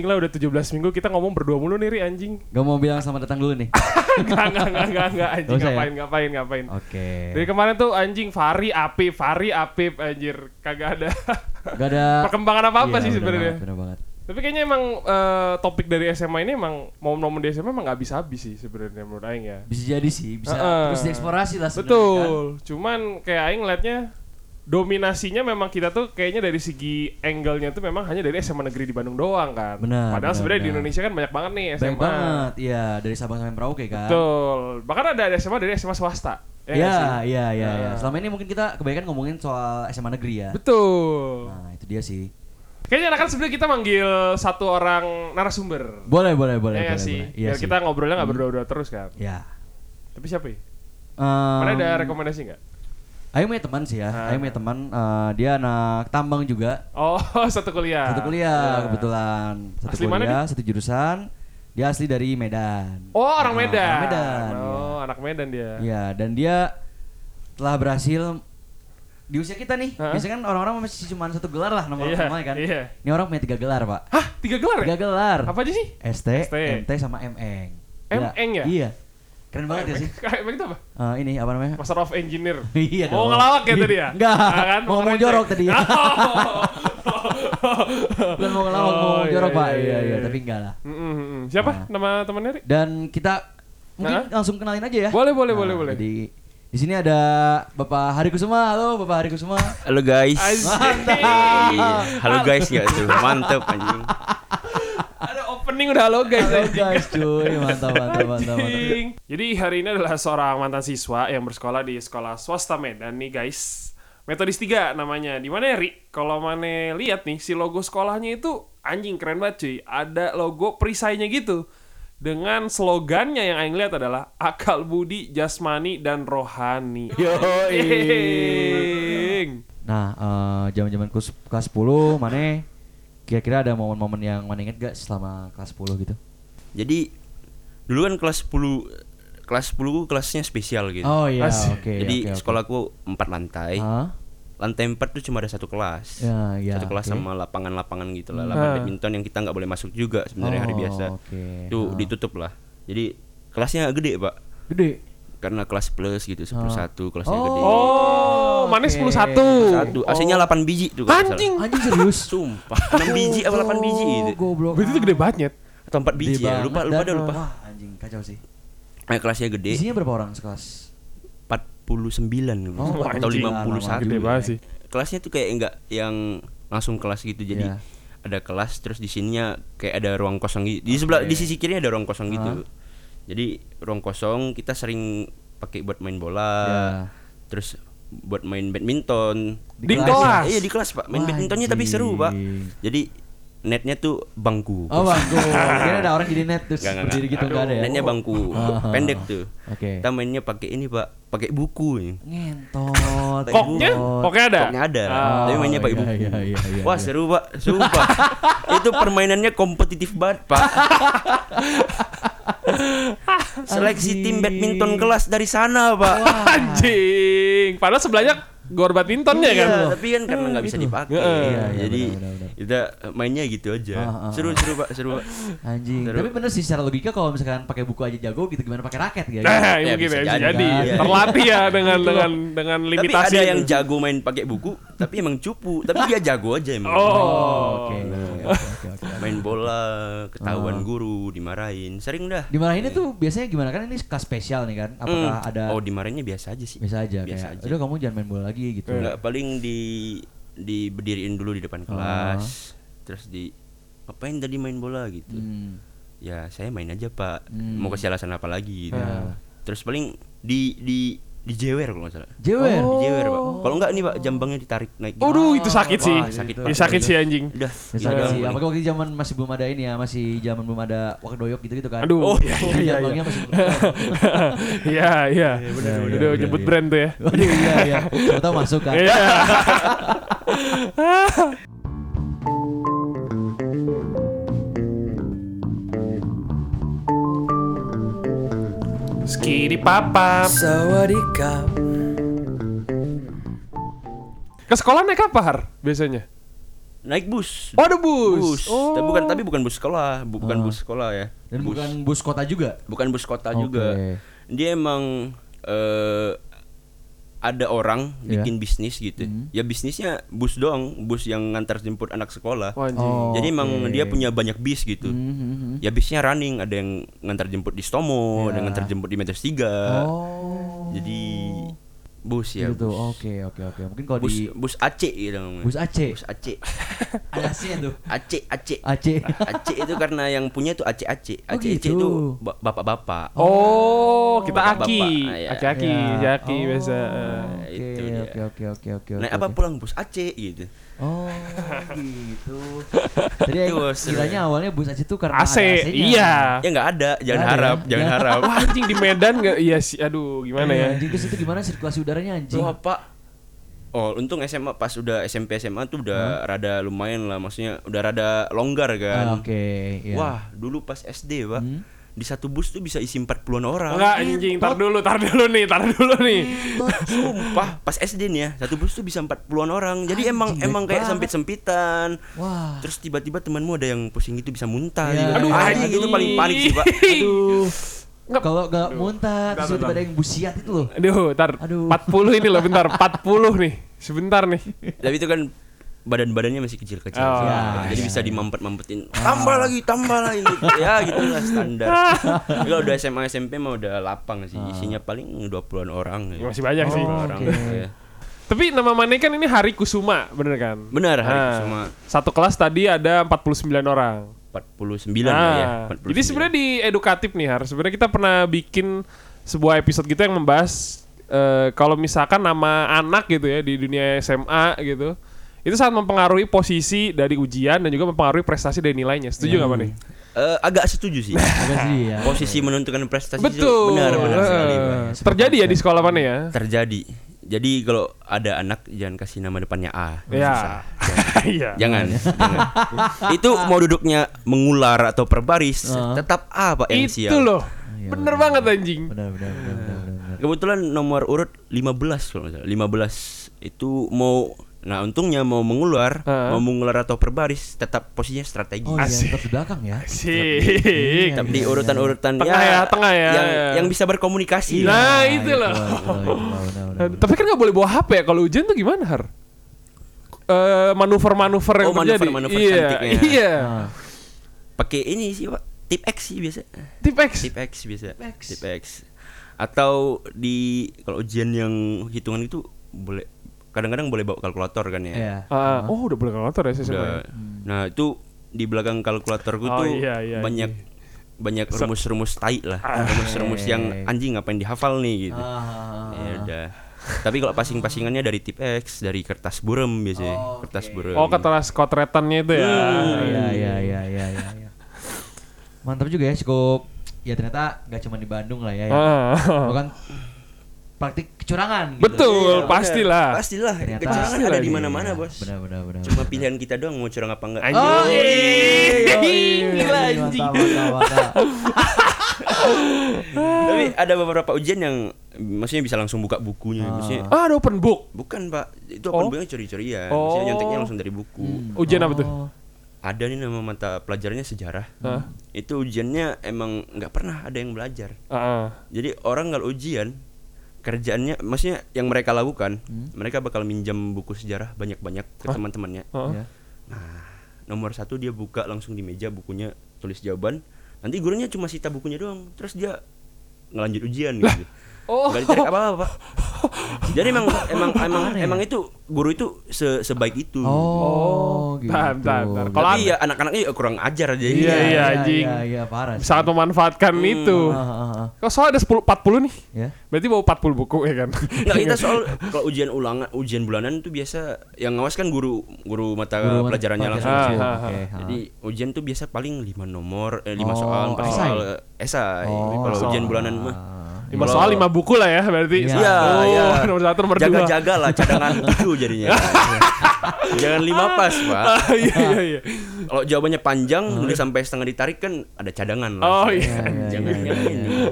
anjing lah udah 17 minggu kita ngomong berdua mulu nih Ri anjing. Gak mau bilang selamat datang dulu nih. Enggak enggak enggak enggak enggak anjing usah ya? ngapain ngapain ngapain. Oke. Dari kemarin tuh anjing Fari Apip, Fari Apip anjir kagak ada Gak ada perkembangan apa-apa Iya, sih sebenarnya. Bener banget. Tapi kayaknya emang eh, topik dari SMA ini emang momen-momen di SMA emang nggak bisa habis sih sebenarnya menurut Aing ya. Bisa jadi sih, bisa Heeh. terus dieksplorasi lah sebenarnya Betul. Cuman kayak Aing ngeliatnya dominasinya memang kita tuh kayaknya dari segi angle-nya tuh memang hanya dari SMA negeri di Bandung doang kan. Benar, Padahal benar, sebenarnya di. Indonesia kan banyak banget nih? SMA. Baik banget, iya dari Sabang sampai Merauke kan. Betul. Bahkan ada SMA dari SMA swasta. Ya Iya, iya, iya, iya. Nah. Selama ini mungkin kita kebanyakan ngomongin soal SMA negeri ya. Betul. Nah, itu dia sih. Kayaknya enakan sebenarnya kita manggil satu orang narasumber. Boleh, boleh, boleh, ya boleh, sih? boleh. Iya Biar sih. kita ngobrolnya nggak berdua-dua terus kan. Ya. Tapi siapa ya? Em, Mana ada rekomendasi nggak? Ayo punya teman sih ya. Ah. Ayo punya teman eh, dia anak tambang juga. Oh, satu kuliah. Satu kuliah Ya. kebetulan. Satu Asli mana kuliah, satu jurusan. Dia asli dari Medan. Oh, orang Ah, Medan. orang Medan, Oh, anak Medan dia. Iya, dan dia telah berhasil di usia kita nih. Hah? Biasanya kan orang-orang masih cuma satu gelar lah nomor Iya, namanya kan. iya. Ini orang punya tiga gelar, Pak. Hah, tiga gelar ya? Tiga gelar. Apa aja sih? ST, ST. MT sama MN. MN ya? Iya. Keren banget ya sih. Emang itu apa? Eh, ini apa namanya? Master of Engineer. Iya Mau dong. ngelawak ya tadi ya? Enggak. Ah, kan? Mau ngomong jorok tadi ya. Oh. Bukan mau ngelawak, mau Oh, jorok, iya, Pak. iya, Iya, iya, iya. tapi enggak lah. Mm. Siapa Nah. nama temannya Ri? Dan kita mungkin langsung kenalin aja ya. Boleh, boleh, Nah, boleh, boleh. Jadi di sini ada Bapak Hari Kusuma. Halo, Bapak Hari Kusuma. Halo guys. Asik. Halo guys ya tuh. Mantep anjing. Opening udah halo guys. Halo guys, cuy. Mantap, mantap, mantap, mantap. Jadi hari ini adalah seorang mantan siswa yang bersekolah di sekolah swasta Medan nih guys. Metodis 3 namanya. Di mana ya, Ri? Kalau mana lihat nih si logo sekolahnya itu anjing keren banget cuy. Ada logo perisainya gitu. Dengan slogannya yang aing lihat adalah akal budi, jasmani dan rohani. Yoi. Nah, eh, zaman-zaman kus- kelas 10 mana kira-kira ada momen-momen yang mana inget gak selama kelas 10 gitu? Jadi dulu kan kelas 10 kelas 10 ku kelasnya spesial gitu. Oh iya, oke. Jadi oke, oke. sekolahku empat lantai. Hah? Lantai 4 tuh cuma ada satu kelas. Ya, ya, satu kelas oke. sama lapangan-lapangan gitu lah. Hmm. Lapangan Ah. badminton yang kita nggak boleh masuk juga sebenarnya hari Oh, biasa. oke. Itu Ah. ditutup lah. Jadi kelasnya gede, Pak. Gede. Karena kelas plus gitu, 11 kelasnya Oh. gede. Oh, mana Oke. 11 Satu, AC-nya 8 biji tuh. Anjing. Anjing serius? Sumpah, 6 biji apa 8 biji gitu. Goblok. Berarti itu gede banget Nyet. Atau 4 Gede biji ya, banget lupa lupa dah lupa. Wah, anjing kacau sih. Eh, kelasnya gede. Isinya berapa orang sekelas? 49 gitu. Oh, atau anjing. 51 Gede ya. banget sih. Kelasnya tuh kayak enggak yang langsung kelas gitu. Jadi Iya. ada kelas terus di sininya kayak ada ruang kosong gitu. Di sebelah di sisi kirinya ada ruang kosong gitu. Jadi ruang kosong kita sering pakai buat main bola. Ya. Terus buat main badminton. Di kelas kelas. Iya di kelas, Pak. Main Wah, badmintonnya tapi seru, Pak. Jadi netnya tuh bangku. Oh bangku, kira ada orang jadi net terus enggak, berdiri gitu enggak ada ya? Netnya bangku Ah. pendek tuh. Oke. Kita mainnya pakai ini, Pak. Pakai buku. ini. Ngentot. Koknya? Koknya ada? Koknya ada. Ah. Tapi mainnya pakai iya, buku. iya, iya, iya, Wah iya. seru pak, sumpah. itu permainannya kompetitif banget pak. Seleksi tim badminton kelas dari sana pak. Anjing. Padahal sebelahnya gor badmintonnya kan. Iya, tapi kan karena nggak bisa Gitu. dipakai, Iya, iya, jadi kita mainnya gitu aja. Ah, ah, seru seru pak, seru pak. Anjing. Seru. Tapi bener sih secara logika kalau misalkan pakai buku aja jago gitu gimana pakai raket gitu. Nah, Ya, mungkin bisa ya, bisa jadi. jadi. Iya. Terlatih ya dengan Gitu dengan dengan Tapi limitasi. ada itu. yang jago main pakai buku, tapi emang cupu. Tapi dia jago aja emang. Oh. Oke. Oke, oke, oke. Main bola, ketahuan Ah. guru, dimarahin. Sering dah. Dimarahinnya tuh biasanya gimana kan ini kelas spesial nih kan? Apakah Hmm. ada Oh dimarahinnya biasa aja sih. biasa aja biasa aja. udah kamu jangan main bola lagi gitu. Enggak paling di diberdiriin dulu di depan kelas. Terus di ngapain tadi main bola gitu. Hmm. Ya saya main aja pak. Hmm. Mau kasih alasan apa lagi gitu. Ah. Terus paling di di di jewer kalau nggak salah. Jewer. Di jewer pak. Kalau nggak nih pak jambangnya ditarik naik. gitu. Aduh, itu sakit sih. Wah, sakit Ya, banget. sakit sih anjing. Udah. Ya, gitu sakit sih. Apalagi waktu zaman masih belum ada ini ya, masih zaman belum ada wakdoyok gitu-gitu kan. Aduh. Oh, iya, Jadi iya, jambangnya masih Iya, iya. Udah nyebut iya. brand tuh ya. Iya iya. Tahu masuk kan. Iya. Skidi papa. Ke sekolah naik apa har biasanya? naik bus. Oh, ada bus. Oh. Tapi bukan tapi bukan bus sekolah, bu- bukan bus sekolah ya. Dan bus, bukan bus kota juga. bukan bus kota Oke. juga. Dia emang eh ada orang Iya. bikin bisnis gitu. Ya bisnisnya bus doang, bus yang ngantar jemput anak sekolah. Oh, Jadi emang dia punya banyak bis gitu. Mhm. Ya bisnya running, ada yang ngantar jemput di Stomo, ada yang ngantar jemput di Metros 3. Oh. Jadi bus ya. gitu. bus. Oke, oke, oke. Mungkin kalau Bus di bus Aceh gitu namanya. Bus Aceh. Bus Aceh. ada C tuh. Aceh Aceh. Aceh. Aceh itu karena yang punya tuh Aceh Aceh. Oh, Aceh Aceh gitu. itu ba- bapak-bapak. Oh, kita aki. Ah, iya. Aki-aki, Ya. aki Oh, biasa. Oke, Itu. Oke, oke, oke, oke. Naik oke, apa oke. pulang bus Aceh gitu. Oh, gitu. Jadi kiranya awalnya bus Aceh itu karena AC, ada AC-nya. iya. Ya nggak ada, jangan Nggak ada harap, ya? jangan Ya. harap. Wah, anjing di Medan nggak? Iya sih. Aduh, gimana Iya, ya? Anjing terus itu gimana sirkulasi udaranya anjing? Wah, Pak. Oh, untung SMA pas udah SMP SMA tuh udah rada lumayan lah, maksudnya udah rada longgar Ah, kan. Oke, iya. Wah, dulu pas SD, Pak. Hmm. Di satu bus tuh bisa isi 40-an orang. Enggak anjing, tar dulu, tar dulu nih, tar dulu nih. Sumpah, pas SD nih ya, satu bus tuh bisa 40-an orang. Jadi emang Anjing, emang baik kayak sempit-sempitan. Wah. Terus tiba-tiba temanmu ada yang pusing gitu bisa muntah Ya, gitu. Aduh, anjing. itu paling panik sih, Pak. Aduh. Kalau nggak muntah, terus bentar. ada yang busiat itu loh. Aduh, tar Aduh. 40 ini loh, bentar. 40 nih. Sebentar nih. Tapi itu kan badan-badannya masih kecil-kecil. Oh. Ya, Jadi ya, bisa ya. dimampet-mampetin. Tambah lagi, tambah lagi. ya gitu lah standar. Kalau udah SMA SMP mah udah lapang sih. Isinya paling 20-an orang. ya. Masih banyak sih. 20 orang. ya. Tapi nama Mane kan ini Hari Kusuma, bener kan? Benar, Hari Nah, Kusuma. Satu kelas tadi ada 49 orang. 49 lah ya. Nah, 49. jadi sebenarnya di edukatif nih Har. Sebenarnya kita pernah bikin sebuah episode gitu yang membahas eh, kalau misalkan nama anak gitu ya di dunia SMA gitu. Itu sangat mempengaruhi posisi dari ujian dan juga mempengaruhi prestasi dari nilainya. Setuju nggak Pak nih? Eh, agak setuju sih. Agak sedih ya. Posisi menentukan prestasi itu Betul. benar benar Eh, sekali. Pak. terjadi ya di sekolah mana ya? Terjadi. Jadi kalau ada anak jangan kasih nama depannya A. Ya. Susah. Iya. Jangan, jangan. Itu mau duduknya mengular atau perbaris, Ah. tetap A Pak yang Itu loh. Iya, Bener banget anjing. Benar, benar, benar, benar, benar. Kebetulan nomor urut 15 kalau nggak salah. 15 itu mau nah untungnya mau mengular, Ah. mau mengular atau perbaris tetap posisinya strategi. Oh iya, Asik. tetap di belakang ya. Sih. Tetap di urutan-urutan Tengah ya, tengah ya. Yang yang bisa berkomunikasi. Nah, Iya, itu loh. Tapi kan nggak boleh bawa HP ya kalau ujian tuh gimana Har? Eh, manuver-manuver yang Oh, terjadi. manuver-manuver iya, cantiknya. iya. Ah. Pakai ini sih, Pak. Tip X sih biasa. Tip X. Tip X biasa. Tip X. Tip X. Atau di kalau ujian yang hitungan itu boleh kadang-kadang boleh bawa kalkulator kan ya. Iya. Ah, oh udah boleh kalkulator ya saya Udah. Nah, itu di belakang kalkulatorku Oh, tuh iya, iya, banyak banyak rumus-rumus tai lah. Ah. Rumus-rumus yang anjing ngapain dihafal nih gitu. Ah. Ya udah. Tapi kalau passing-passingannya dari tip X, dari kertas burem biasanya. Oh, kertas burem. Oh kertas kotretannya itu ya. Ah, Iya, iya, iya, iya, iya, iya. Mantap juga ya cukup ya ternyata nggak cuma di Bandung lah ya. ya. Ah. Bukan praktik kecurangan gitu. Betul, Iya, pastilah. benar. Pastilah. Ternyata- Kecurangan ada Pastilah di nih. mana-mana, Bos. Benar, benar, benar. Cuma pilihan kita doang mau curang apa enggak. Anjing. Oh, iya, Gila, anjing. Tapi ada beberapa ujian yang maksudnya bisa langsung buka bukunya. Maksudnya Ah, ada open book. bukan, Pak. Itu Oh. open booknya curi-curian. Oh. Maksudnya nyonteknya langsung dari buku. Ujian apa tuh? Oh. Ada nih nama mata pelajarannya sejarah. Ah, Itu ujiannya emang nggak pernah ada yang belajar. ah, ah. Jadi orang kalau ujian kerjaannya maksudnya yang mereka lakukan, mereka bakal minjam buku sejarah banyak-banyak ke teman-temannya. Ah. Ya. Nah, nomor satu dia buka langsung di meja bukunya tulis jawaban. Nanti gurunya cuma sita bukunya doang, terus dia ngelanjut ujian gitu. Oh. Gak ditarik apa-apa, Pak. Jadi emang emang emang emang itu guru itu se sebaik itu. Oh, gitu. Bentar, bentar, bentar. Kalau Tapi ya anak-anaknya ya kurang ajar aja. Iya, iya, anjing. Iya, iya, parah. sih. sangat memanfaatkan itu. Ah, ah, ah. Kalau soal ada 10 40 nih. Ya. Berarti bawa 40 buku ya kan? Nggak kita soal kalau ujian ulangan, ujian bulanan itu biasa yang ngawas kan guru guru mata Guru mata pelajarannya langsung. Ah, sih. ah, Oke, ah. Jadi ujian tuh biasa paling 5 nomor, eh, 5 Oh, soal, 4 esai? soal eh, esai. Oh, kalau ujian bulanan mah Lima soal lima buku lah ya berarti. Iya. Iya, oh, iya. nomor satu nomor dua. Jaga-jaga lah cadangan tujuh jadinya. Jangan lima pas, Pak. Ah, iya iya iya. Kalau jawabannya panjang, nulis sampai setengah ditarik kan ada cadangan lah. Oh iya. Jangan iya, jangan iya, ini. iya.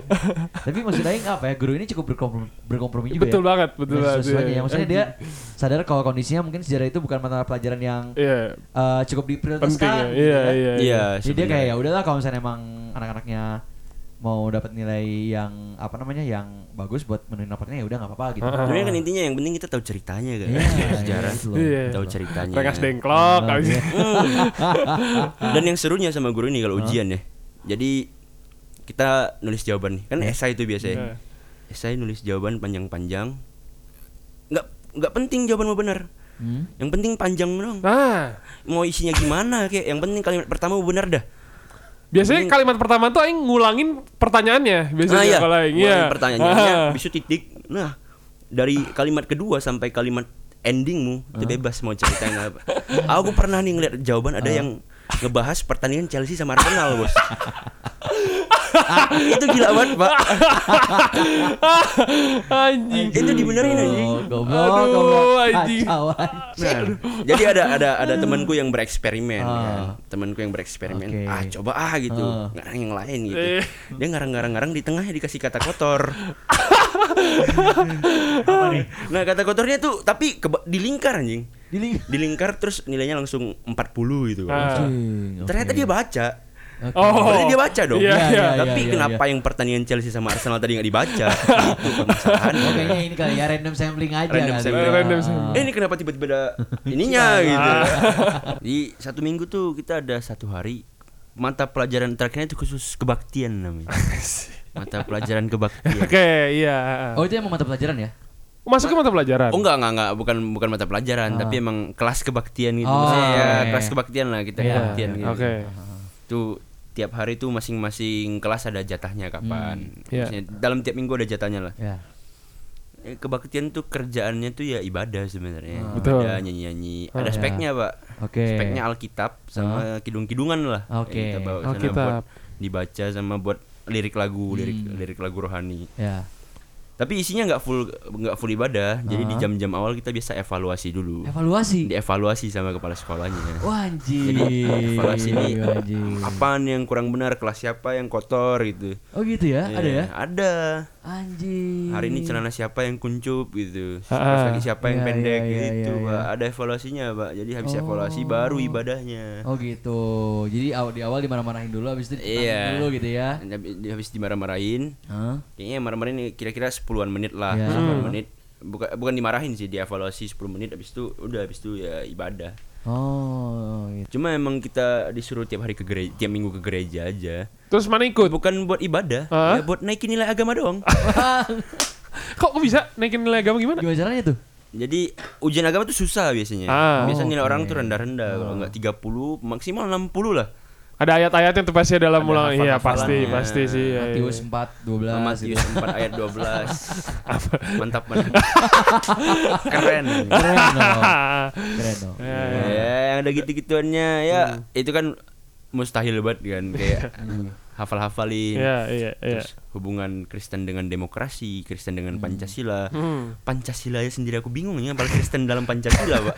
Tapi maksud Aing apa ya? Guru ini cukup berkompromi, berkompromi juga Betul ya. banget, betul banget, iya. ya. Maksudnya dia sadar kalau kondisinya mungkin sejarah itu bukan mata pelajaran yang Iya. eh, cukup Penting diprioritaskan. ya. gitu Iya kan. iya. Iya, Jadi dia kayak ya udahlah kalau misalnya emang anak-anaknya mau dapat nilai yang apa namanya yang bagus buat menuin rapotnya ya udah nggak apa-apa gitu. Ah, Sebenarnya kan intinya yang penting kita tahu ceritanya kan. Iya, sejarah. iya, gitu loh. Iya. Tahu ceritanya. Rengas dengklok. Abis- iya. Dan yang serunya sama guru ini kalau ujian ya. Jadi kita nulis jawaban nih. Kan esai itu biasanya. Iya. Esai nulis jawaban panjang-panjang. Nggak nggak penting jawaban mau benar. Hmm? Yang penting panjang dong. Nah, Mau isinya gimana kayak yang penting kalimat pertama mau benar dah. Biasanya kalimat pertama tuh aing ngulangin pertanyaannya biasanya Nah, iya. kalau aing. Iya. pertanyaannya, Ah. habis itu titik. Nah, dari kalimat kedua sampai kalimat endingmu itu bebas mau ceritain apa. Aku pernah nih ngeliat jawaban ada yang ngebahas pertandingan Chelsea sama Arsenal, Bos. itu gila banget, Pak. Anjing. itu dibenerin anjing. Oh, goblok, Aduh, goblok. anjing. Nah, jadi ada ada ada temanku yang bereksperimen Ah. kan. Temanku yang bereksperimen. Ah, coba ah gitu. Ah. Ngarang yang lain gitu. Eh. Dia ngarang-ngarang-ngarang di tengahnya dikasih kata kotor. Nah, kata kotornya tuh tapi keba- dilingkar anjing. Dili- Dilingkar terus nilainya langsung 40 gitu. Ah. Ternyata dia baca. Oke. Oh. Berarti dia baca dong. Iya, iya. Tapi iya, kenapa iya. yang pertandingan Chelsea sama Arsenal tadi nggak dibaca? Itu permasalahannya. Oh, kayaknya ini kali ya random sampling aja Random kali sampling. ya. Random sampling. Eh ini kenapa tiba-tiba ada ininya gitu. Di satu minggu tuh kita ada satu hari mata pelajaran terakhirnya itu khusus kebaktian namanya. Mata pelajaran kebaktian. Oke, iya. Oh, itu emang mata pelajaran ya? Masuknya mata pelajaran. Oh enggak enggak enggak bukan bukan mata pelajaran tapi emang kelas kebaktian gitu. Oh, Maksudnya ya kelas kebaktian lah kita Iya, kebaktian gitu. Oke. Tuh tiap hari tuh masing-masing kelas ada jatahnya kapan. Iya. Maksudnya dalam tiap minggu ada jatahnya lah. Ya. Eh, Kebaktian tuh kerjaannya tuh ya ibadah sebenarnya. Betul. Ada nyanyi-nyanyi. Ah, Ada ya. speknya, Pak. Oke. Speknya Alkitab sama kidung-kidungan lah. Oke. Yang Kita bawa sana Alkitab. buat dibaca sama buat lirik lagu, lirik Hmm. lirik lagu rohani. Ya. Tapi isinya nggak full nggak full ibadah. Jadi di Ah. jam-jam awal kita biasa evaluasi dulu. Evaluasi. Dievaluasi sama kepala sekolahnya. Anjing. Jadi evaluasi ini apaan yang kurang benar, kelas siapa yang kotor gitu. Oh gitu ya? Ada ya? Ada. Anjing. Hari ini celana siapa yang kuncup gitu. Ah, ah. lagi siapa yang Iya, pendek iya, iya, gitu, iya, iya. Ada evaluasinya, Pak. Jadi habis Oh. evaluasi baru ibadahnya. Oh gitu. Jadi aw- di awal dimarah-marahin dulu habis itu Iya. dulu gitu ya. Habis, dimarah-marahin, Hah? kayaknya marah-marahin kira-kira 10-an menit lah, Iya. 10 Hmm. menit. Bukan bukan dimarahin sih, dievaluasi 10 menit habis itu udah habis itu ya ibadah. Oh, gitu. Cuma emang kita disuruh tiap hari ke gereja, tiap minggu ke gereja aja. Terus mana ikut? Bukan buat ibadah, Hah? ya buat naikin nilai agama doang. Kok bisa naikin nilai agama gimana? Gimana caranya tuh? Jadi ujian agama tuh susah biasanya. Ah. Biasanya nilai Oh, orang oke. tuh rendah-rendah, kalau nggak 30 maksimal 60 lah. Ada ayat-ayatnya tuh pasti dalam Ada ulang. Iya, pasti, pasti sih. iya, iya. Matius 4 12 Matius gitu. 4 ayat 12. mantap mantap. Keren. Keren dong. Keren dong. Ya, Ya, ya. yang ada gitu-gituannya ya itu kan mustahil banget kan kayak hafal-hafalin. Iya, iya, iya. Terus hubungan Kristen dengan demokrasi, Kristen dengan Pancasila. Hmm. Pancasila ya sendiri aku bingung ya, apalagi Kristen dalam Pancasila, Pak.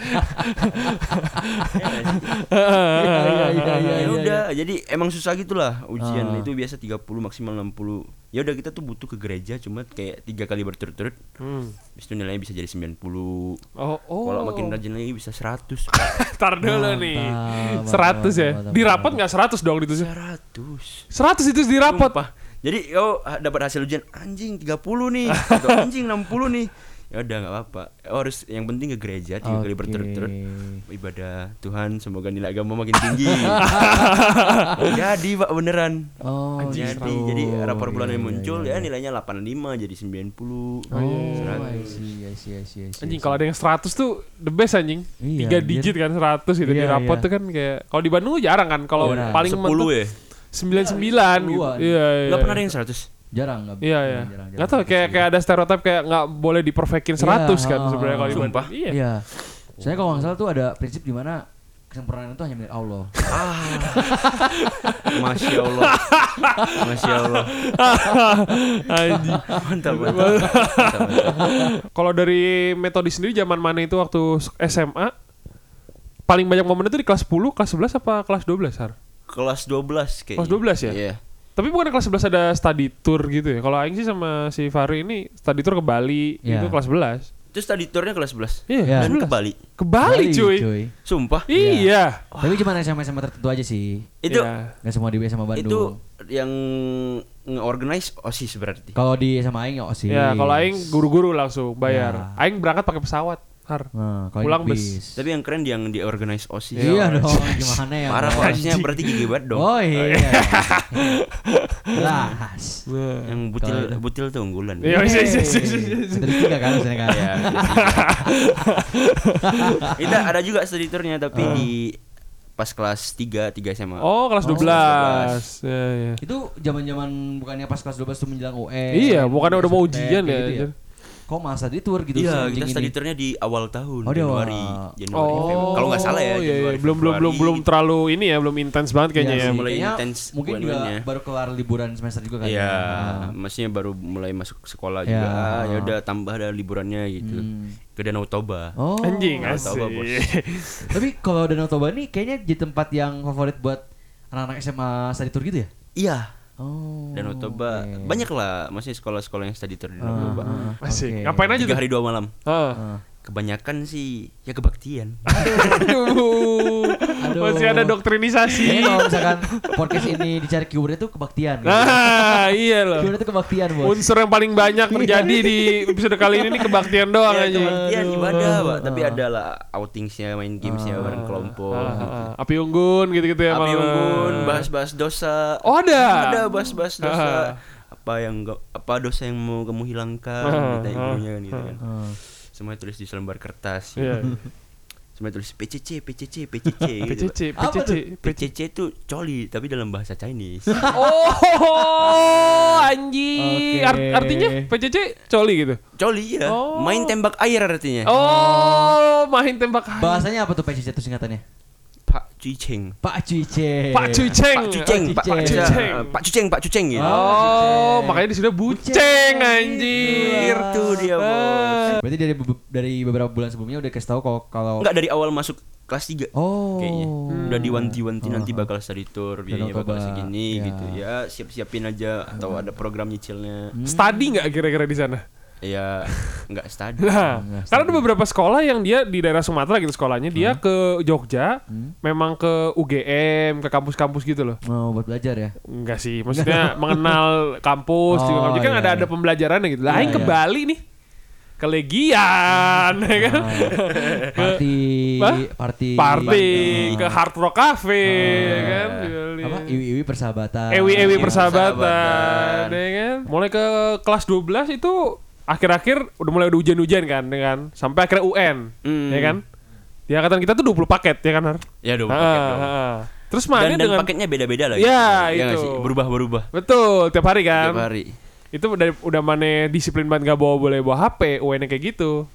Iya, iya, iya, ya udah jadi emang susah gitulah ujian Ah. itu biasa 30 maksimal 60 ya udah kita tuh butuh ke gereja cuma kayak tiga kali berturut-turut Hmm. habis itu nilainya bisa jadi 90 Oh, oh. kalau makin rajin lagi bisa 100 Tar dulu nih. Mantap, 100 ya. Di rapot nggak 100 dong itu sih. 100 100 itu di rapot. Sumpah. jadi kau ah, dapat hasil ujian anjing 30 nih atau anjing 60 nih ya udah nggak apa-apa Oh, harus yang penting ke gereja tiga kali Oke. berturut-turut ibadah Tuhan semoga nilai agama makin tinggi jadi pak beneran Oh, jadi gitu. jadi rapor bulanan Iya, iya, muncul iya, ya iya. nilainya 85 jadi 90 Oh, I 100. see, I see, I see, I see, Anjing kalau ada yang 100 tuh the best anjing. Iya, Tiga anjir. digit kan 100 gitu di Iya, rapot iya. tuh kan kayak kalau di Bandung jarang kan kalau Iya. paling 10 mentok ya 99 gitu. Iya, iya. nggak pernah ada yang 100 jarang nggak Iya, iya. Enggak tahu kayak kayak ada stereotip kayak nggak boleh diperfekin 100 kan Iya, sebenarnya kalau di Sumpah. Iya. Iya. Saya kalau nggak salah tuh ada prinsip di mana kesempurnaan itu hanya milik Allah. Masya Allah. Masya Allah. Mantap, mantap. Mantap, mantap. Kalau dari metode sendiri zaman mana itu waktu SMA paling banyak momen itu di kelas 10, kelas 11 apa kelas 12, Har? Kelas 12 kayaknya. Kelas 12 ya? Iya. Tapi bukan kelas 11 ada study tour gitu ya. Kalau aing sih sama si Fahri ini study tour ke Bali Iya. itu kelas 11. Itu study tournya kelas 11. Iya, Iya. Dan 11. ke Bali. Ke Bali, cuy. Sumpah. Iya. Tapi cuma SMA SMA tertentu aja sih. Itu Iya. Gak semua di SMA Bandung. itu yang nge-organize OSIS berarti. Kalau di SMA Aing ya sih. Ya, kalau aing guru-guru langsung bayar. Ya. Aing berangkat pakai pesawat, Har. Nah, kalau pulang bis. Tapi yang keren yang di-organize OSIS. Iya dong, gimana ya? Parah? OSISnya berarti gigi banget dong. Oh iya. Jelas. Yang butil itu. butil tuh unggulan. Iya, iya, iya, iya, iya. Terus tiga kan maksudnya kan. Iya. Kita ada juga tournya tapi Ah. di pas kelas 3, 3 SMA. Oh, kelas Oh, 12. Ya, ya. Itu zaman-zaman bukannya pas kelas 12 tuh menjelang UN. Iya, bukannya udah mau ujian ya, gitu anjir. Kok masa di tour gitu Iya, kita study tournya di awal tahun, Oh. Januari, Januari, Oh. Kalau nggak salah ya, iya, iya. Januari, belum belum belum belum terlalu ini ya, belum intens banget kayaknya Iya ya. sih, mulai kayaknya intens Mungkin juga bulan-bulannya. baru kelar liburan semester juga kan. Iya, ya. maksudnya baru mulai masuk sekolah Iya. juga. Ah, Ya udah tambah ada liburannya gitu. Hmm. Ke Danau Toba. Oh. Anjing, tahu, Bos. Tapi kalau Danau Toba nih kayaknya jadi tempat yang favorit buat anak-anak SMA study tour gitu ya? Iya, Oh. Danau Toba. oke. Banyak lah, maksudnya sekolah-sekolah yang study tour di Danau Ah, Toba. ah, Asik. oke. Ngapain aja Tiga hari dua malam. Ah. Ah. Kebanyakan sih ya kebaktian. Aduh. Aduh. Masih ada doktrinisasi. Kayaknya kalau misalkan podcast ini dicari keywordnya tuh kebaktian. Gitu. Nah, iya loh. Keywordnya tuh kebaktian bos. Unsur yang paling banyak terjadi di episode kali ini nih kebaktian doang ya, aja. kebaktian Aduh. ibadah, Pak. Tapi Ah. ada lah outingsnya, main gamesnya bareng kelompok. Ah, gitu. ah, api unggun gitu-gitu ya. Api malah. unggun, bahas-bahas dosa. Oh, ada? Ada bahas-bahas dosa. Ah. Apa yang apa dosa yang mau kamu hilangkan? Ah, Ditanya ah, kan gitu kan. Ah. Semua tulis di selembar kertas. Iya. Semua tulis PCC, PCC, PCC gitu. PCC, PCC? PCC. PCC itu coli tapi dalam bahasa Chinese. Oh, anjing. Oke. Art- artinya PCC coli gitu. Coli ya, Oh. main tembak air artinya. Oh, main tembak air. Bahasanya apa tuh PCC itu singkatannya? Pak Cuiceng. Pak Cuice. Pak Cuiceng. Pak Cuceng, Pak Pak Cuceng. Cuceng, Pak Cuceng, Pak Cuceng gitu. Oh, makanya disudah buceng anjir. Itu dia, Bos. Berarti dari dari beberapa bulan sebelumnya udah kasih tahu kalau kalau Enggak dari awal masuk kelas 3 Oh. kayaknya. Udah diwanti-wanti Oh. nanti bakal study tour, biayanya bakal segini Ya. gitu. Ya, siap-siapin aja atau ada program nyicilnya. Study nggak kira-kira di sana? Ya, enggak study. Nah, Nggak karena ada beberapa sekolah yang dia di daerah Sumatera gitu sekolahnya, dia Hmm. ke Jogja, memang ke UGM, ke kampus-kampus gitu loh. mau buat belajar ya. Enggak sih, maksudnya mengenal kampus juga. Oh, Jadi kan iya, ada iya. ada pembelajarannya gitu. Lah, Iya, ke iya. Bali nih. Ke Legian, ya kan? Party, Hah? party, Party, Ah. ke Hard Rock Cafe, ya kan? apa? Iwi-iwi persahabatan. Ewi-ewi Ewi persahabatan, persahabatan. ya kan? Mulai ke kelas 12 itu akhir-akhir udah mulai ada hujan-hujan kan, ya kan? Sampai akhirnya UN, Hmm. ya kan? Di angkatan kita tuh 20 paket, ya kan? Har? Ya, udah Ah, paket dong. ah. Terus mana Dan, dan dengan paketnya beda-beda lagi. Ya, nggak itu. Berubah-berubah Betul, tiap hari kan? tiap hari. Itu udah udah mana disiplin banget gak bawa boleh bawa HP, UN kayak gitu.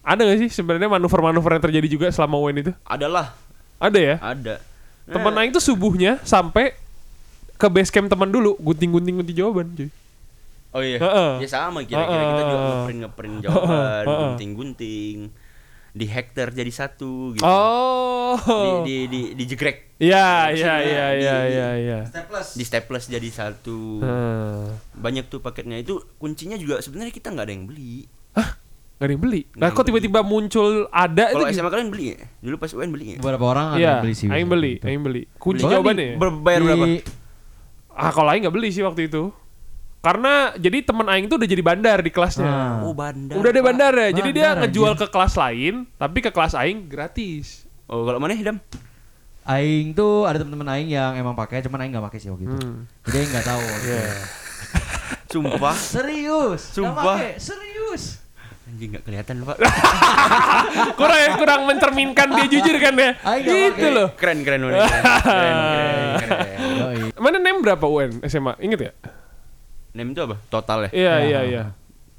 Ada gak sih sebenarnya manuver-manuver yang terjadi juga selama UN itu? Adalah, Ada ya? ada. Temen Eh, Aing tuh subuhnya sampai ke base camp teman dulu, gunting-gunting gunting jawaban, cuy. Oh iya. Heeh. Ya sama kira-kira kita juga ngeprint ngeprint jawaban, Heeh. gunting-gunting. Di hektar jadi satu gitu. Oh. Di di di dijegrek. Iya, Di- iya, di- iya, iya, iya, iya. Di staples jadi satu. Hmm. Banyak tuh paketnya itu kuncinya juga sebenarnya kita nggak ada yang beli. Gak ada yang beli. Nah, kok tiba-tiba muncul ada Kalau itu? SMA kalian beli ya? Dulu pas UN beli ya? Beberapa orang ada Iya, yang beli sih. Aing beli, Aing beli. Kunci Beli. jawabannya. ya? Ber- bayar berapa? Di- Ah, kalau Aing nggak beli sih waktu itu. Karena jadi teman Aing tuh udah jadi bandar di kelasnya. Ah. Oh bandar. Udah Pak. bandar ya. Jadi dia Bandar, ngejual ke kelas lain, tapi ke kelas Aing gratis. Oh kalau mana Dam? Aing tuh ada teman-teman Aing yang emang pakai, cuman Aing nggak pakai sih waktu itu. Hmm. Jadi Aing nggak tahu. waktu Iya. itu. Sumpah. Serius? nggak Sumpah. pakai, Serius? Anjing nggak kelihatan pak. kurang kurang mencerminkan dia jujur kan ya. Aing nggak gitu pakai. loh. Keren keren udah. Keren keren keren. Yoi. Mana nem berapa UN SMA? Ingat ya? Name itu apa? Total ya? Iya, Ya. iya, iya.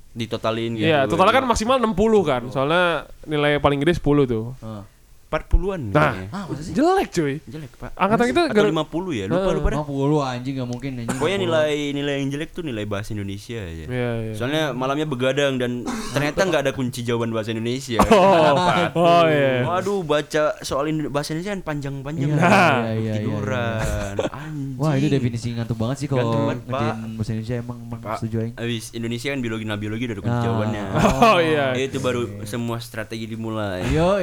Ditotalin gitu. Iya, totalnya kan maksimal 60 kan. Soalnya nilai paling gede 10 tuh. Ah. 40-an Nah. kayaknya. Ah? Jelek cuy. Jelek, Pak. Angkatan kita Atau gara- 50 ya, lupa Heeh. lupa dah. 50 anjing gak mungkin anjing. Pokoknya 50. nilai nilai yang jelek tuh nilai bahasa Indonesia aja. Iya, iya. Soalnya malamnya begadang dan ternyata nggak ada kunci jawaban bahasa Indonesia. Oh, oh iya. Waduh, baca soal bahasa Indonesia kan panjang-panjang. Iya, Nah, iya, iya, iya, tiduran. Anjing. Wah, itu definisi ngantuk banget sih kalau ngerjain Pak. bahasa Indonesia emang, emang Pak, setuju aing. Abis Indonesia kan biologi nah biologi udah ada kunci Ah. jawabannya. Oh iya. Itu baru semua strategi dimulai. Yo,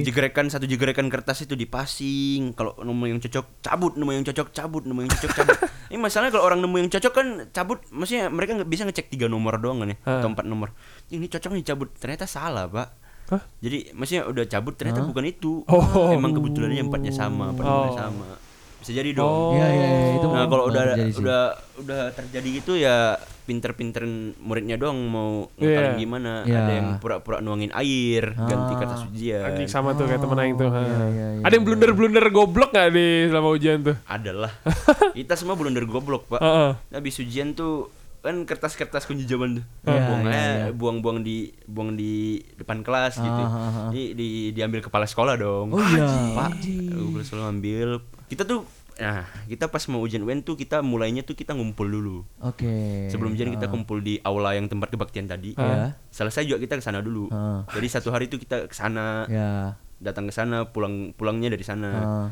Jegrekan satu jegrekan kertas itu dipasing. Kalau nemu yang cocok cabut, nemu yang cocok cabut, nemu yang cocok cabut. Ini masalahnya kalau orang nemu yang cocok kan cabut, maksudnya mereka nggak bisa ngecek tiga nomor doang kan ya, atau empat nomor. Ini cocok nih cabut, ternyata salah pak. Hah? Jadi maksudnya udah cabut ternyata Hah? bukan itu. Oh. Emang kebetulannya empatnya sama, empat Oh. sama. Bisa jadi dong. Oh. Iya, iya, iya, itu Nah kalau udah terjadi sih. udah udah terjadi gitu ya pinter-pinterin muridnya doang mau ngakalin Iya. gimana. Iya. Ada yang pura-pura nuangin air, ganti Ah. kertas ujian. Anjing sama tuh kayak temen aing tuh. iya, ha. iya, iya, Ada yang blunder-blunder goblok gak di selama ujian tuh? Adalah. Kita semua blunder goblok, Pak. Heeh. Habis ujian tuh kan kertas-kertas kunci jawaban tuh. Iya, buang iya, aja, iya. buang-buang di buang di depan kelas gitu. Ah. Ini di, diambil kepala sekolah dong. Oh iya. Pak, kepala sekolah ambil. Kita tuh Nah, kita pas mau ujian UN tuh kita mulainya tuh kita ngumpul dulu. Oke. Sebelum ujian kita Ah. kumpul di aula yang tempat kebaktian tadi. Iya. Selesai juga kita ke sana dulu. Ah. Jadi satu hari itu kita ke sana, Ya. datang ke sana, pulang pulangnya dari sana. Ah.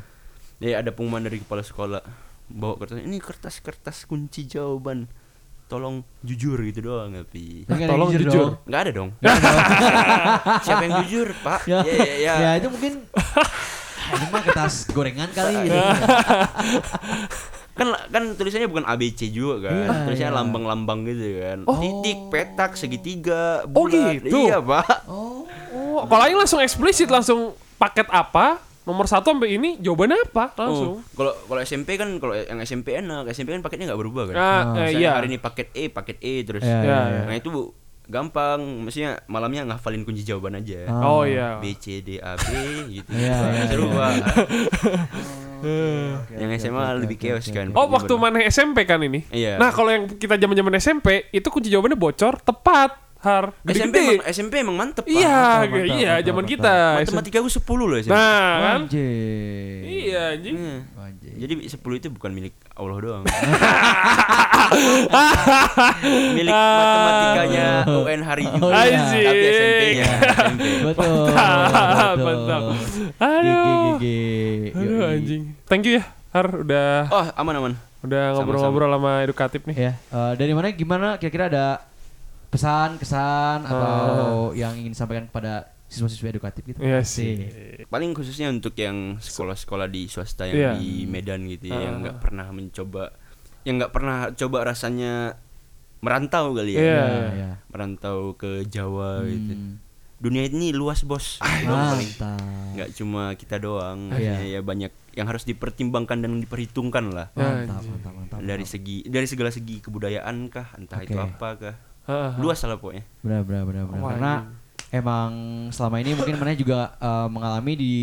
Ya ada pengumuman dari kepala sekolah bawa kertas ini kertas-kertas kunci jawaban tolong jujur gitu doang tapi kan Tolong yang jujur. dong. nggak ada dong siapa yang jujur pak Ya, ya ya, ya. ya itu mungkin ini mah kertas gorengan kali gitu. kan kan tulisannya bukan ABC juga kan Iya, tulisannya iya. lambang-lambang gitu kan Oh. titik petak segitiga Oh, bulat gitu? iya pak Oh. Oh, kalau aing langsung eksplisit langsung paket apa? Nomor satu sampai ini jawabannya apa? Langsung. Oh, kalau kalau SMP kan kalau yang SMP enak SMP kan paketnya nggak berubah kan Ah, eh, Misalnya iya. hari ini paket E paket E terus Iya, iya, iya. nah itu gampang maksudnya malamnya ngafalin kunci jawaban aja Ah. Oh iya. B C D A B gitu. Iya, iya, seru iya. Oke, Yang SMA oke, lebih chaos kan. Oh, waktu mana SMP kan ini? Iya. Nah, kalau yang kita zaman-zaman SMP, itu kunci jawabannya bocor tepat. Har. SMP Gede-gede. emang, SMP emang mantep. Iya, Mantap, mantap, iya, mantap, zaman mantap. kita. Matematika gue 10 loh SMP. Nah, kan? Anjing. Iya, anjing. Iya. Anjing. Jadi 10 itu bukan milik Allah doang. milik matematikanya UN hari juga. Oh, iya. Tapi SMP-nya. SMP. Betul. Mantap, betul. mantap. Gigi, Aduh. gigi. Aduh, Yoi. anjing. Thank you ya, Har. Udah Oh, aman-aman. udah ngobrol-ngobrol sama edukatif nih. Ya, eh, dari mana gimana kira-kira ada pesan, kesan atau yang ingin disampaikan kepada siswa-siswa edukatif gitu? Iya sih. Paling khususnya untuk yang sekolah-sekolah di swasta yang Iya. di Medan gitu ya, yang Ah. nggak pernah mencoba, yang nggak pernah coba rasanya merantau kali ya, Iya. Iya, iya. merantau ke Jawa gitu. Hmm. Dunia ini luas bos, Mantap. nggak cuma kita doang, Iya. ya banyak yang harus dipertimbangkan dan diperhitungkan lah. Ya, Mantap, mantap, mantap. Dari segi dari segala segi kebudayaan kah, entah itu Oke. apa kah, Ah. luas lah pokoknya. Benar, benar, benar, benar. Wah, Karena emang selama ini mungkin Maneh juga eh, mengalami di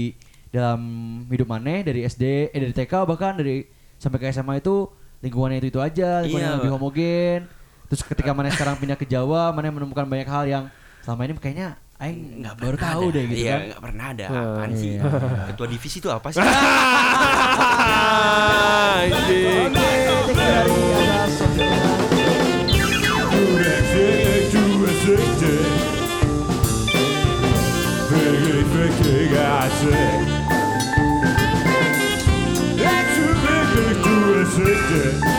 dalam hidup Maneh dari SD, eh dari TK bahkan dari sampai ke SMA itu lingkungannya itu itu aja, lingkungan Iya, yang lebih homogen. Terus ketika Maneh sekarang pindah ke Jawa, Maneh menemukan banyak hal yang selama ini kayaknya Aing Nggak baru pernah tahu ada. deh gitu iya, kan. nggak pernah ada. Ah, Apaan sih? iya. Ketua divisi itu apa sih? Anjing. music.